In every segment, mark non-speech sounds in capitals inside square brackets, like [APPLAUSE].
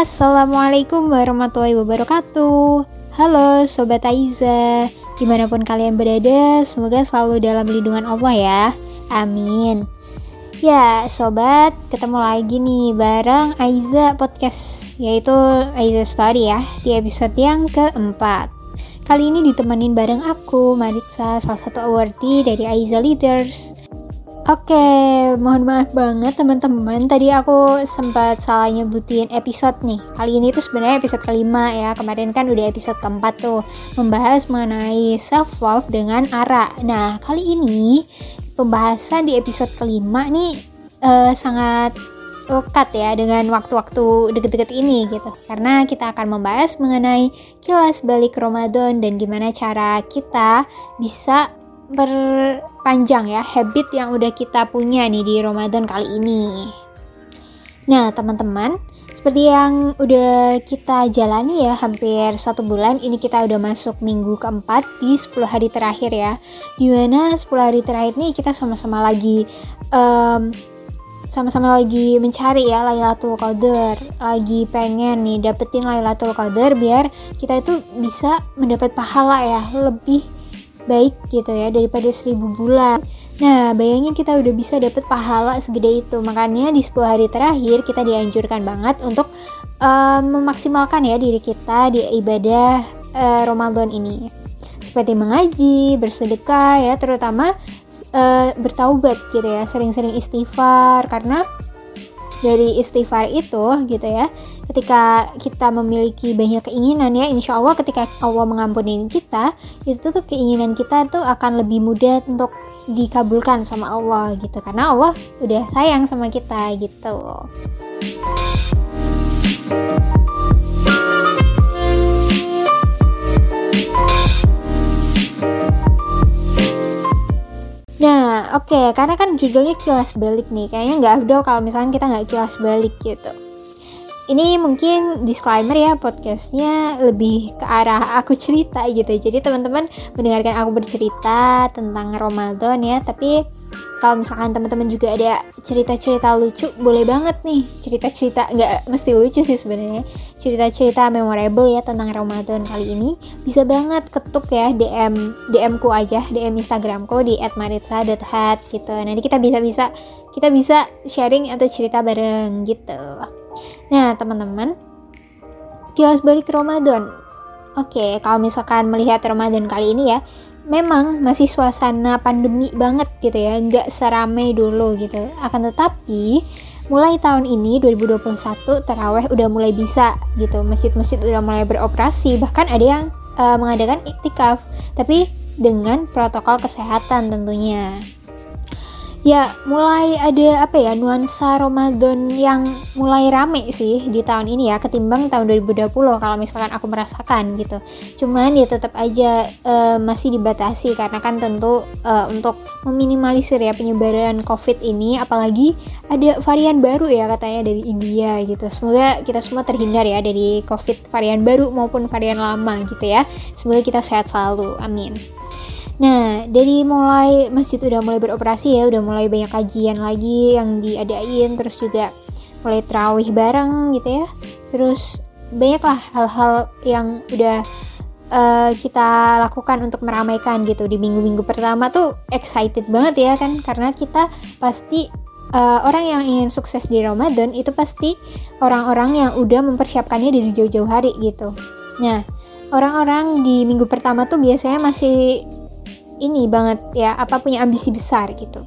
Assalamualaikum warahmatullahi wabarakatuh. Halo Sobat Aiza. Di mana pun kalian berada Semoga selalu dalam lindungan Allah ya. Amin. Ya Sobat Ketemu lagi nih Bareng Aiza Podcast Yaitu Aiza Story ya Di episode yang keempat. Kali ini ditemenin bareng aku Maritza Salah satu awardee dari Aiza Leaders Oke, mohon maaf banget teman-teman. Tadi aku sempat salah nyebutin episode nih. Kali ini tuh sebenarnya episode kelima ya. Kemarin kan udah episode keempat tuh membahas mengenai self love dengan Ara. Nah, kali ini pembahasan di episode kelima nih uh, sangat lekat ya dengan waktu-waktu deket-deket ini gitu karena kita akan membahas mengenai kilas balik Ramadan dan gimana cara kita bisa berpanjang ya habit yang udah kita punya nih di Ramadan kali ini. Nah teman-teman, seperti yang udah kita jalani ya hampir satu bulan, ini kita udah masuk minggu keempat di 10 hari terakhir ya. Di mana 10 hari terakhir nih kita sama-sama lagi um, sama-sama lagi mencari ya Lailatul Qadar lagi pengen nih dapetin Lailatul Qadar biar kita itu bisa mendapat pahala ya lebih baik gitu ya daripada seribu bulan Nah, bayangin kita udah bisa dapet pahala segede itu. Makanya di 10 hari terakhir kita dianjurkan banget untuk uh, memaksimalkan ya diri kita di ibadah uh, Ramadan ini. Seperti mengaji, bersedekah ya, terutama uh, bertaubat gitu ya, sering-sering istighfar karena dari istighfar itu gitu ya ketika kita memiliki banyak keinginan ya insya Allah ketika Allah mengampuni kita itu tuh keinginan kita tuh akan lebih mudah untuk dikabulkan sama Allah gitu. Karena Allah udah sayang sama kita gitu. Nah, oke, okay, karena kan judulnya kilas balik nih, kayaknya nggak abdol kalau misalnya kita nggak kilas balik gitu ini mungkin disclaimer ya podcastnya lebih ke arah aku cerita gitu. Jadi teman-teman mendengarkan aku bercerita tentang Ramadan ya. Tapi kalau misalkan teman-teman juga ada cerita-cerita lucu boleh banget nih. Cerita-cerita nggak mesti lucu sih sebenarnya. Cerita-cerita memorable ya tentang Ramadan kali ini. Bisa banget ketuk ya DM DM ku aja DM Instagramku di @maritsa.hat gitu. Nanti kita bisa bisa kita bisa sharing atau cerita bareng gitu Nah, teman-teman, kilas balik Ramadan. Oke, kalau misalkan melihat Ramadan kali ini ya, memang masih suasana pandemi banget gitu ya, nggak seramai dulu gitu. Akan tetapi, mulai tahun ini 2021 teraweh udah mulai bisa gitu, masjid-masjid udah mulai beroperasi, bahkan ada yang uh, mengadakan iktikaf, tapi dengan protokol kesehatan tentunya ya mulai ada apa ya nuansa Ramadan yang mulai rame sih di tahun ini ya ketimbang tahun 2020 kalau misalkan aku merasakan gitu. Cuman ya tetap aja uh, masih dibatasi karena kan tentu uh, untuk meminimalisir ya penyebaran covid ini apalagi ada varian baru ya katanya dari India gitu. Semoga kita semua terhindar ya dari covid varian baru maupun varian lama gitu ya. Semoga kita sehat selalu amin Nah, dari mulai masjid udah mulai beroperasi ya, udah mulai banyak kajian lagi yang diadain, terus juga mulai terawih bareng gitu ya. Terus banyaklah hal-hal yang udah uh, kita lakukan untuk meramaikan gitu di minggu-minggu pertama tuh excited banget ya kan karena kita pasti uh, orang yang ingin sukses di Ramadan itu pasti orang-orang yang udah mempersiapkannya dari jauh-jauh hari gitu. Nah, orang-orang di minggu pertama tuh biasanya masih ini banget ya apa punya ambisi besar gitu.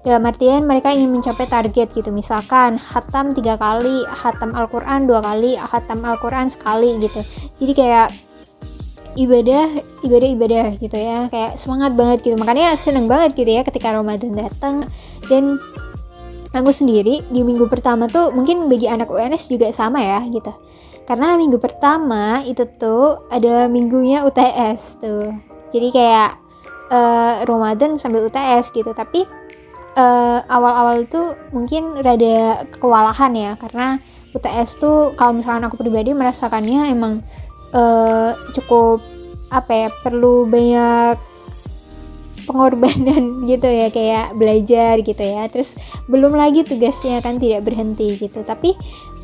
Dalam artian mereka ingin mencapai target gitu misalkan hatam tiga kali hatam Al-Quran dua kali hatam Al-Quran sekali gitu. Jadi kayak ibadah ibadah ibadah gitu ya kayak semangat banget gitu. Makanya seneng banget gitu ya ketika Ramadan datang. Dan aku sendiri di minggu pertama tuh mungkin bagi anak UNS juga sama ya gitu. Karena minggu pertama itu tuh ada minggunya UTS tuh. Jadi kayak uh, Ramadan sambil UTS gitu. Tapi eh, awal-awal itu mungkin rada kewalahan ya. Karena UTS tuh kalau misalkan aku pribadi merasakannya emang uh, cukup apa ya perlu banyak pengorbanan [LAUGHS] gitu ya. Kayak belajar gitu ya. Terus belum lagi tugasnya kan tidak berhenti gitu. Tapi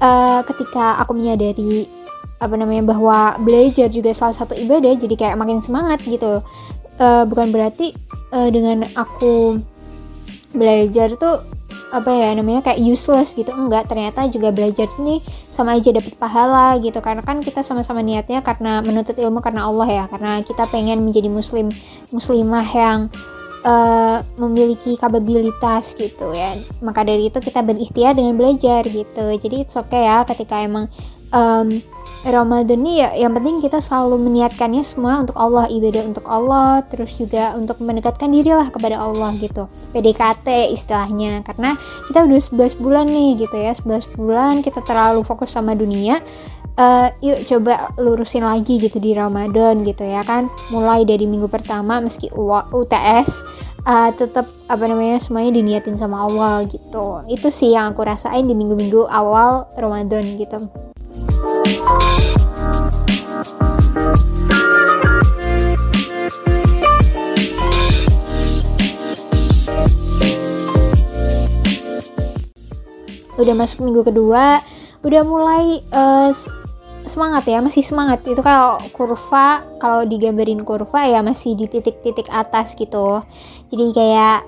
uh, ketika aku menyadari apa namanya bahwa belajar juga salah satu ibadah jadi kayak makin semangat gitu uh, bukan berarti uh, dengan aku belajar tuh apa ya namanya kayak useless gitu. Enggak ternyata juga belajar ini sama aja dapat pahala gitu. Karena kan kita sama-sama niatnya karena menuntut ilmu karena Allah ya. Karena kita pengen menjadi muslim muslimah yang uh, memiliki kapabilitas gitu ya. Maka dari itu kita berikhtiar dengan belajar gitu. Jadi it's okay ya ketika emang um, Ramadan ini ya yang penting kita selalu meniatkannya semua untuk Allah ibadah untuk Allah terus juga untuk mendekatkan diri lah kepada Allah gitu. PDKT istilahnya karena kita udah 11 bulan nih gitu ya 11 bulan kita terlalu fokus sama dunia uh, yuk coba lurusin lagi gitu di Ramadan gitu ya kan. Mulai dari minggu pertama meski UTS uh, eh, tetap apa namanya semuanya diniatin sama Allah gitu. Itu sih yang aku rasain di minggu-minggu awal Ramadan gitu udah masuk minggu kedua udah mulai uh, semangat ya masih semangat. Itu kalau kurva kalau digambarin kurva ya masih di titik-titik atas gitu. Jadi kayak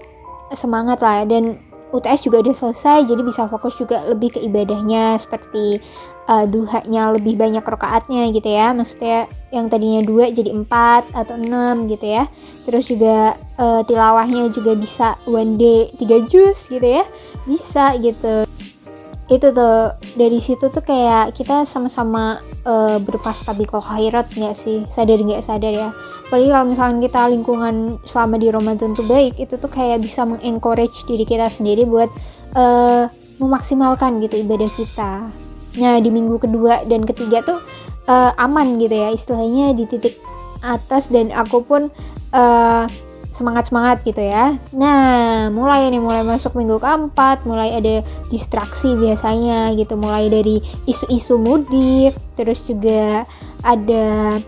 semangat lah. Dan UTS juga udah selesai jadi bisa fokus juga lebih ke ibadahnya seperti uh, duhanya lebih banyak rokaatnya gitu ya. Maksudnya yang tadinya dua jadi empat atau enam gitu ya. Terus juga uh, tilawahnya juga bisa one day tiga jus gitu ya. Bisa gitu. Itu tuh dari situ tuh kayak kita sama-sama uh, berfastabiqul khairat nggak sih? Sadar nggak sadar ya? Apalagi kalau misalnya kita lingkungan selama di Ramadan tuh baik itu tuh kayak bisa mengencourage diri kita sendiri buat uh, memaksimalkan gitu ibadah kita nah di minggu kedua dan ketiga tuh uh, aman gitu ya istilahnya di titik atas dan aku pun uh, semangat-semangat gitu ya. Nah, mulai nih mulai masuk minggu keempat, mulai ada distraksi biasanya gitu, mulai dari isu-isu mudik, terus juga ada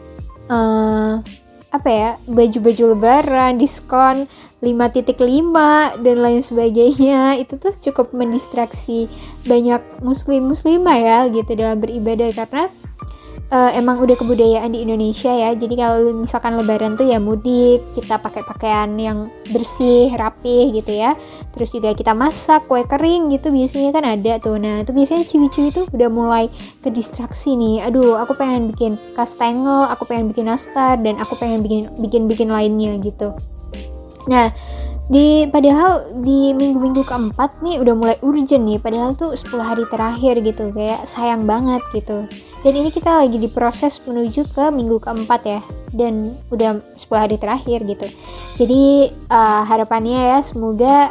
uh, apa ya, baju-baju lebaran, diskon 5.5 dan lain sebagainya. [LAUGHS] Itu tuh cukup mendistraksi banyak muslim muslimah ya gitu dalam beribadah karena uh, emang udah kebudayaan di Indonesia ya. Jadi kalau misalkan lebaran tuh ya mudik, kita pakai pakaian yang bersih, rapih gitu ya. Terus juga kita masak kue kering gitu biasanya kan ada tuh. Nah, itu biasanya ciwi-ciwi tuh udah mulai ke distraksi nih. Aduh, aku pengen bikin kastengel, aku pengen bikin nastar dan aku pengen bikin bikin bikin lainnya gitu. Nah, di padahal di minggu-minggu keempat nih udah mulai urgent nih padahal tuh 10 hari terakhir gitu kayak sayang banget gitu. Dan ini kita lagi diproses menuju ke minggu keempat ya dan udah 10 hari terakhir gitu. Jadi uh, harapannya ya semoga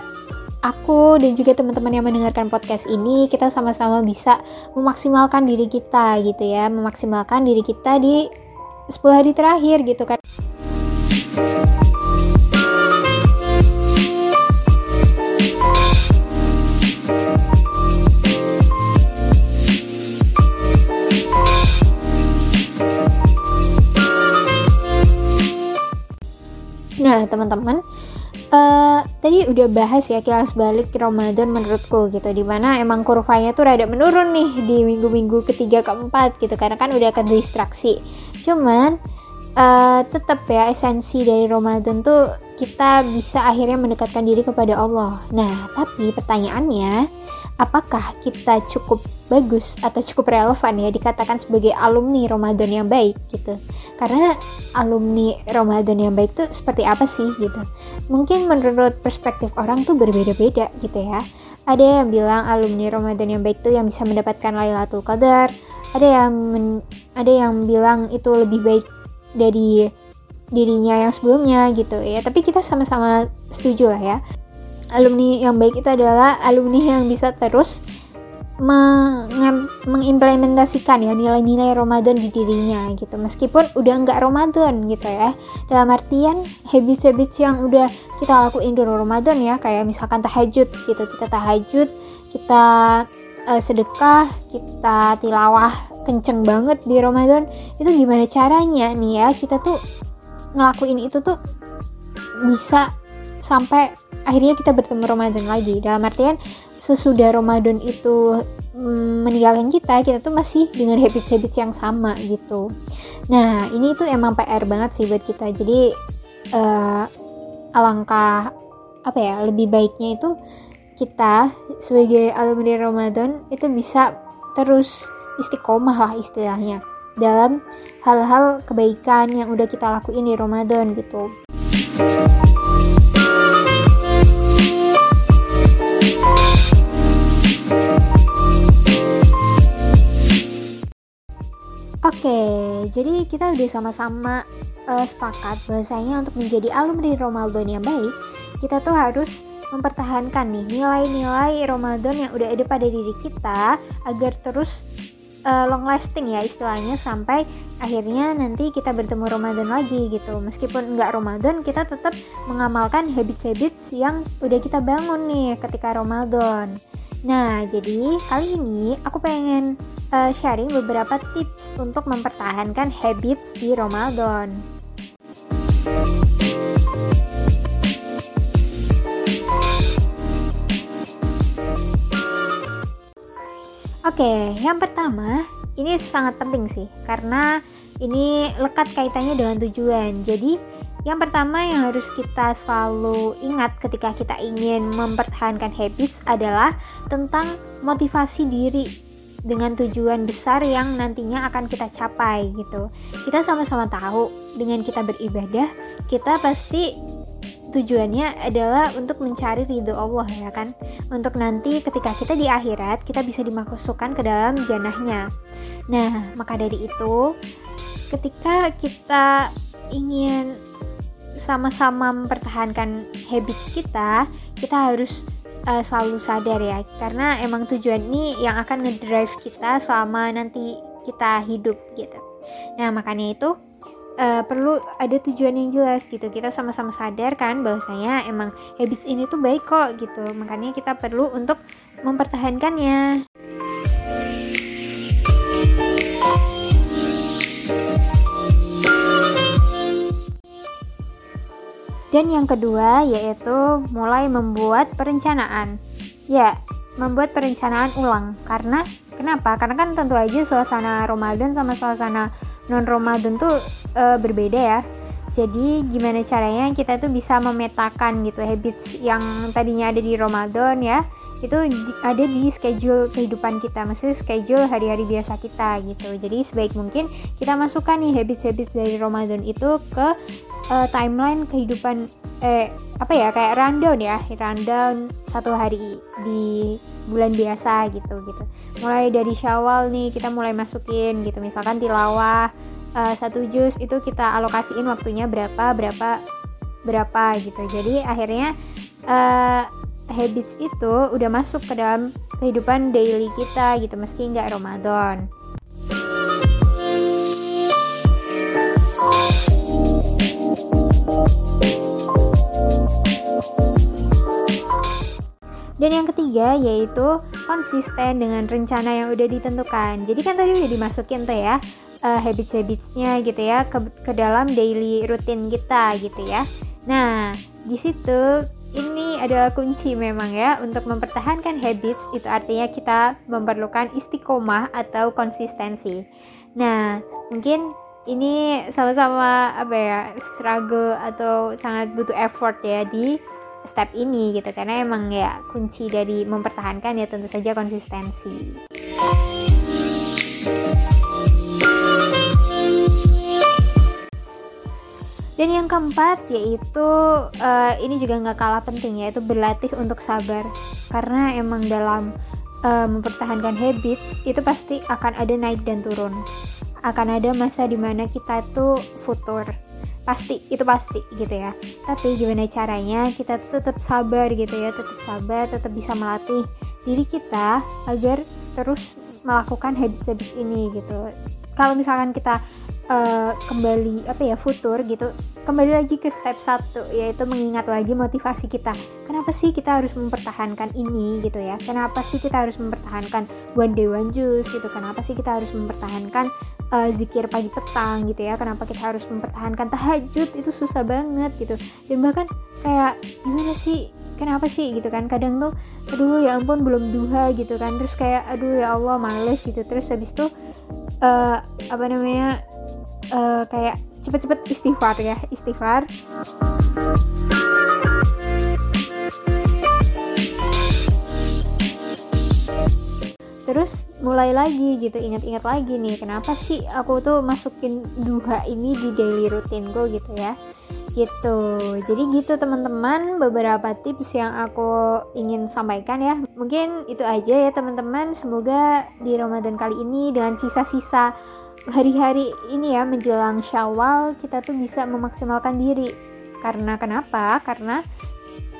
aku dan juga teman-teman yang mendengarkan podcast ini kita sama-sama bisa memaksimalkan diri kita gitu ya memaksimalkan diri kita di 10 hari terakhir gitu kan Nah, teman-teman, uh, tadi udah bahas ya kilas balik Ramadan menurutku gitu di mana emang kurvanya tuh rada menurun nih di minggu-minggu ketiga keempat gitu karena kan udah ke distraksi. Cuman uh, tetap ya esensi dari Ramadan tuh kita bisa akhirnya mendekatkan diri kepada Allah. Nah tapi pertanyaannya apakah kita cukup bagus atau cukup relevan ya dikatakan sebagai alumni Ramadan yang baik gitu? Karena alumni Ramadan yang baik tuh seperti apa sih gitu? Mungkin menurut perspektif orang tuh berbeda-beda gitu ya. Ada yang bilang alumni Ramadan yang baik tuh yang bisa mendapatkan Lailatul Qadar. Ada yang men, ada yang bilang itu lebih baik dari dirinya yang sebelumnya gitu ya. Tapi kita sama-sama setuju lah ya alumni yang baik itu adalah alumni yang bisa terus mengimplementasikan ya nilai-nilai Ramadan di dirinya gitu. Meskipun udah nggak Ramadan gitu ya. Dalam artian habits-habits yang udah kita lakuin di Ramadan ya. Kayak misalkan tahajud gitu. Kita tahajud kita uh, sedekah kita tilawah kenceng banget di Ramadan. Itu gimana caranya nih ya? Kita tuh ngelakuin itu tuh bisa sampai akhirnya kita bertemu Ramadan lagi. Dalam artian sesudah Ramadan itu mm, meninggalkan kita kita tuh masih dengan habit-habit yang sama gitu. Nah ini tuh emang PR banget sih buat kita. Jadi uh, alangkah apa ya lebih baiknya itu kita sebagai alumni Ramadan itu bisa terus istiqomah lah istilahnya dalam hal-hal kebaikan yang udah kita lakuin di Ramadan gitu. Jadi kita udah sama-sama uh, sepakat bahwasanya untuk menjadi alumni Ramadan yang baik, kita tuh harus mempertahankan nih nilai-nilai Ramadan yang udah ada pada diri kita agar terus uh, long lasting ya istilahnya sampai akhirnya nanti kita bertemu Ramadan lagi gitu. Meskipun nggak Ramadan, kita tetap mengamalkan habits-habits yang udah kita bangun nih ketika Ramadan. Nah, jadi kali ini aku pengen uh, sharing beberapa tips untuk mempertahankan habits di Ramadan. Oke, yang pertama ini sangat penting sih karena ini lekat kaitannya dengan tujuan. Jadi yang pertama yang harus kita selalu ingat ketika kita ingin mempertahankan habits adalah tentang motivasi diri dengan tujuan besar yang nantinya akan kita capai gitu. Kita sama-sama tahu dengan kita beribadah, kita pasti tujuannya adalah untuk mencari ridho Allah ya kan. Untuk nanti ketika kita di akhirat kita bisa dimasukkan ke dalam janahnya. Nah, maka dari itu ketika kita ingin sama-sama mempertahankan habits kita, kita harus uh, selalu sadar ya, karena emang tujuan ini yang akan ngedrive kita selama nanti kita hidup gitu. Nah makanya itu uh, perlu ada tujuan yang jelas gitu. Kita sama-sama sadar kan bahwasanya emang habits ini tuh baik kok gitu. Makanya kita perlu untuk mempertahankannya. Dan yang kedua yaitu mulai membuat perencanaan. Ya, membuat perencanaan ulang. Karena kenapa? Karena kan tentu aja suasana Ramadan sama suasana non Ramadan tuh e, berbeda ya. Jadi gimana caranya kita tuh bisa memetakan gitu habits yang tadinya ada di Ramadan ya itu ada di schedule kehidupan kita maksudnya schedule hari-hari biasa kita gitu. Jadi sebaik mungkin kita masukkan nih habits-habits dari Ramadan itu ke uh, timeline kehidupan eh apa ya kayak rundown ya rundown satu hari di bulan biasa gitu gitu. Mulai dari syawal nih kita mulai masukin gitu. Misalkan tilawah uh, satu juz itu kita alokasiin waktunya berapa berapa berapa gitu. Jadi akhirnya uh, habits itu udah masuk ke dalam kehidupan daily kita gitu meski nggak Ramadan Dan yang ketiga yaitu konsisten dengan rencana yang udah ditentukan. Jadi kan tadi udah dimasukin tuh ya uh, habits-habitsnya gitu ya ke, ke dalam daily rutin kita gitu ya. Nah di situ ini adalah kunci memang ya untuk mempertahankan habits itu artinya kita memerlukan istiqomah atau konsistensi. Nah mungkin ini sama-sama apa ya struggle atau sangat butuh effort ya di step ini gitu karena emang ya kunci dari mempertahankan ya tentu saja konsistensi. Dan yang keempat yaitu uh, ini juga nggak kalah penting yaitu berlatih untuk sabar. Karena emang dalam uh, mempertahankan habits itu pasti akan ada naik dan turun. Akan ada masa di mana kita itu futur. Pasti itu pasti gitu ya. Tapi gimana caranya kita tetap sabar gitu ya. Tetap sabar tetap bisa melatih diri kita agar terus melakukan habits-habits ini gitu. Kalau misalkan kita uh, kembali apa ya futur gitu. Kembali lagi ke step satu yaitu mengingat lagi motivasi kita. Kenapa sih kita harus mempertahankan ini gitu ya? Kenapa sih kita harus mempertahankan one day one juice gitu? Kenapa sih kita harus mempertahankan uh, zikir pagi petang gitu ya? Kenapa kita harus mempertahankan tahajud? Itu susah banget gitu. Dan bahkan kayak gimana sih? Kenapa sih? Gitu kan. Kadang tuh aduh ya ampun belum duha gitu kan. Terus kayak aduh ya Allah males gitu. Terus habis itu uh, apa namanya uh, kayak cepet-cepet istighfar ya istighfar. Terus mulai lagi gitu ingat-ingat lagi nih kenapa sih aku tuh masukin duha ini di daily rutinku gitu ya? Gitu. Jadi gitu teman-teman beberapa tips yang aku ingin sampaikan ya. Mungkin itu aja ya teman-teman. Semoga di Ramadan kali ini dengan sisa-sisa hari-hari ini ya menjelang Syawal kita tuh bisa memaksimalkan diri karena kenapa karena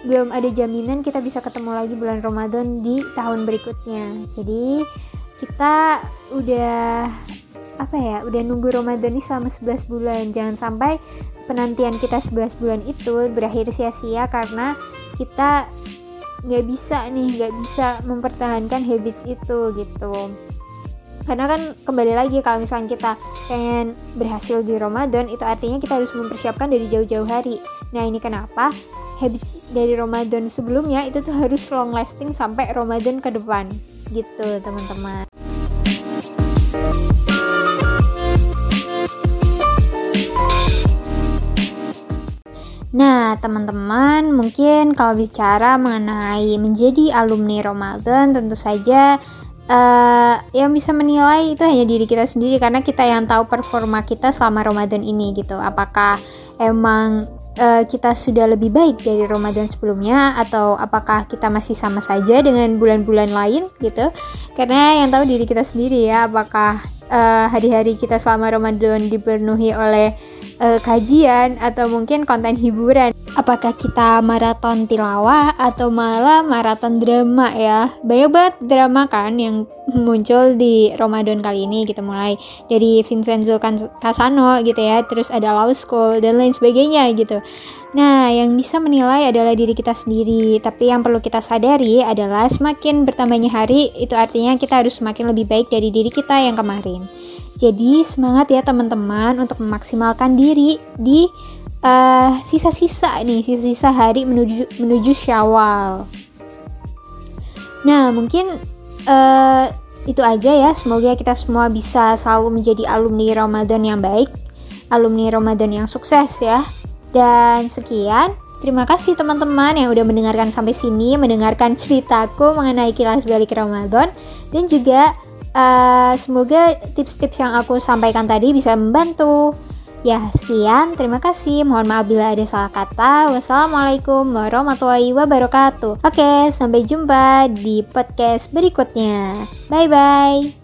belum ada jaminan kita bisa ketemu lagi bulan Ramadan di tahun berikutnya. Jadi kita udah apa ya, udah nunggu Ramadan ini selama 11 bulan. Jangan sampai penantian kita 11 bulan itu berakhir sia-sia karena kita nggak bisa nih, nggak bisa mempertahankan habits itu gitu. Karena kan kembali lagi kalau misalnya kita pengen berhasil di Ramadan itu artinya kita harus mempersiapkan dari jauh-jauh hari. Nah ini kenapa? Habits dari Ramadan sebelumnya itu tuh harus long lasting sampai Ramadan ke depan. Gitu teman-teman. Nah, teman-teman, mungkin kalau bicara mengenai menjadi alumni Ramadan, tentu saja uh, yang bisa menilai itu hanya diri kita sendiri karena kita yang tahu performa kita selama Ramadan ini gitu. Apakah emang uh, kita sudah lebih baik dari Ramadan sebelumnya atau apakah kita masih sama saja dengan bulan-bulan lain gitu karena yang tahu diri kita sendiri ya apakah hari-hari uh, kita selama Ramadan dipenuhi oleh uh, kajian atau mungkin konten hiburan. Apakah kita maraton tilawah atau malah maraton drama ya? Banyak banget drama kan yang [LAUGHS] muncul di Ramadan kali ini gitu mulai dari Vincenzo Casano gitu ya terus ada Law School dan lain sebagainya gitu nah yang bisa menilai adalah diri kita sendiri tapi yang perlu kita sadari adalah semakin bertambahnya hari itu artinya kita harus semakin lebih baik dari diri kita yang kemarin jadi semangat ya teman-teman untuk memaksimalkan diri di uh, sisa-sisa nih, sisa-sisa hari menuju menuju Syawal. Nah, mungkin uh, itu aja ya. Semoga kita semua bisa selalu menjadi alumni Ramadan yang baik, alumni Ramadan yang sukses ya. Dan sekian, terima kasih teman-teman yang udah mendengarkan sampai sini, mendengarkan ceritaku mengenai kilas balik Ramadan dan juga uh, semoga tips-tips yang aku sampaikan tadi bisa membantu Ya, sekian. Terima kasih. Mohon maaf bila ada salah kata. Wassalamualaikum warahmatullahi wabarakatuh. Oke, sampai jumpa di podcast berikutnya. Bye bye.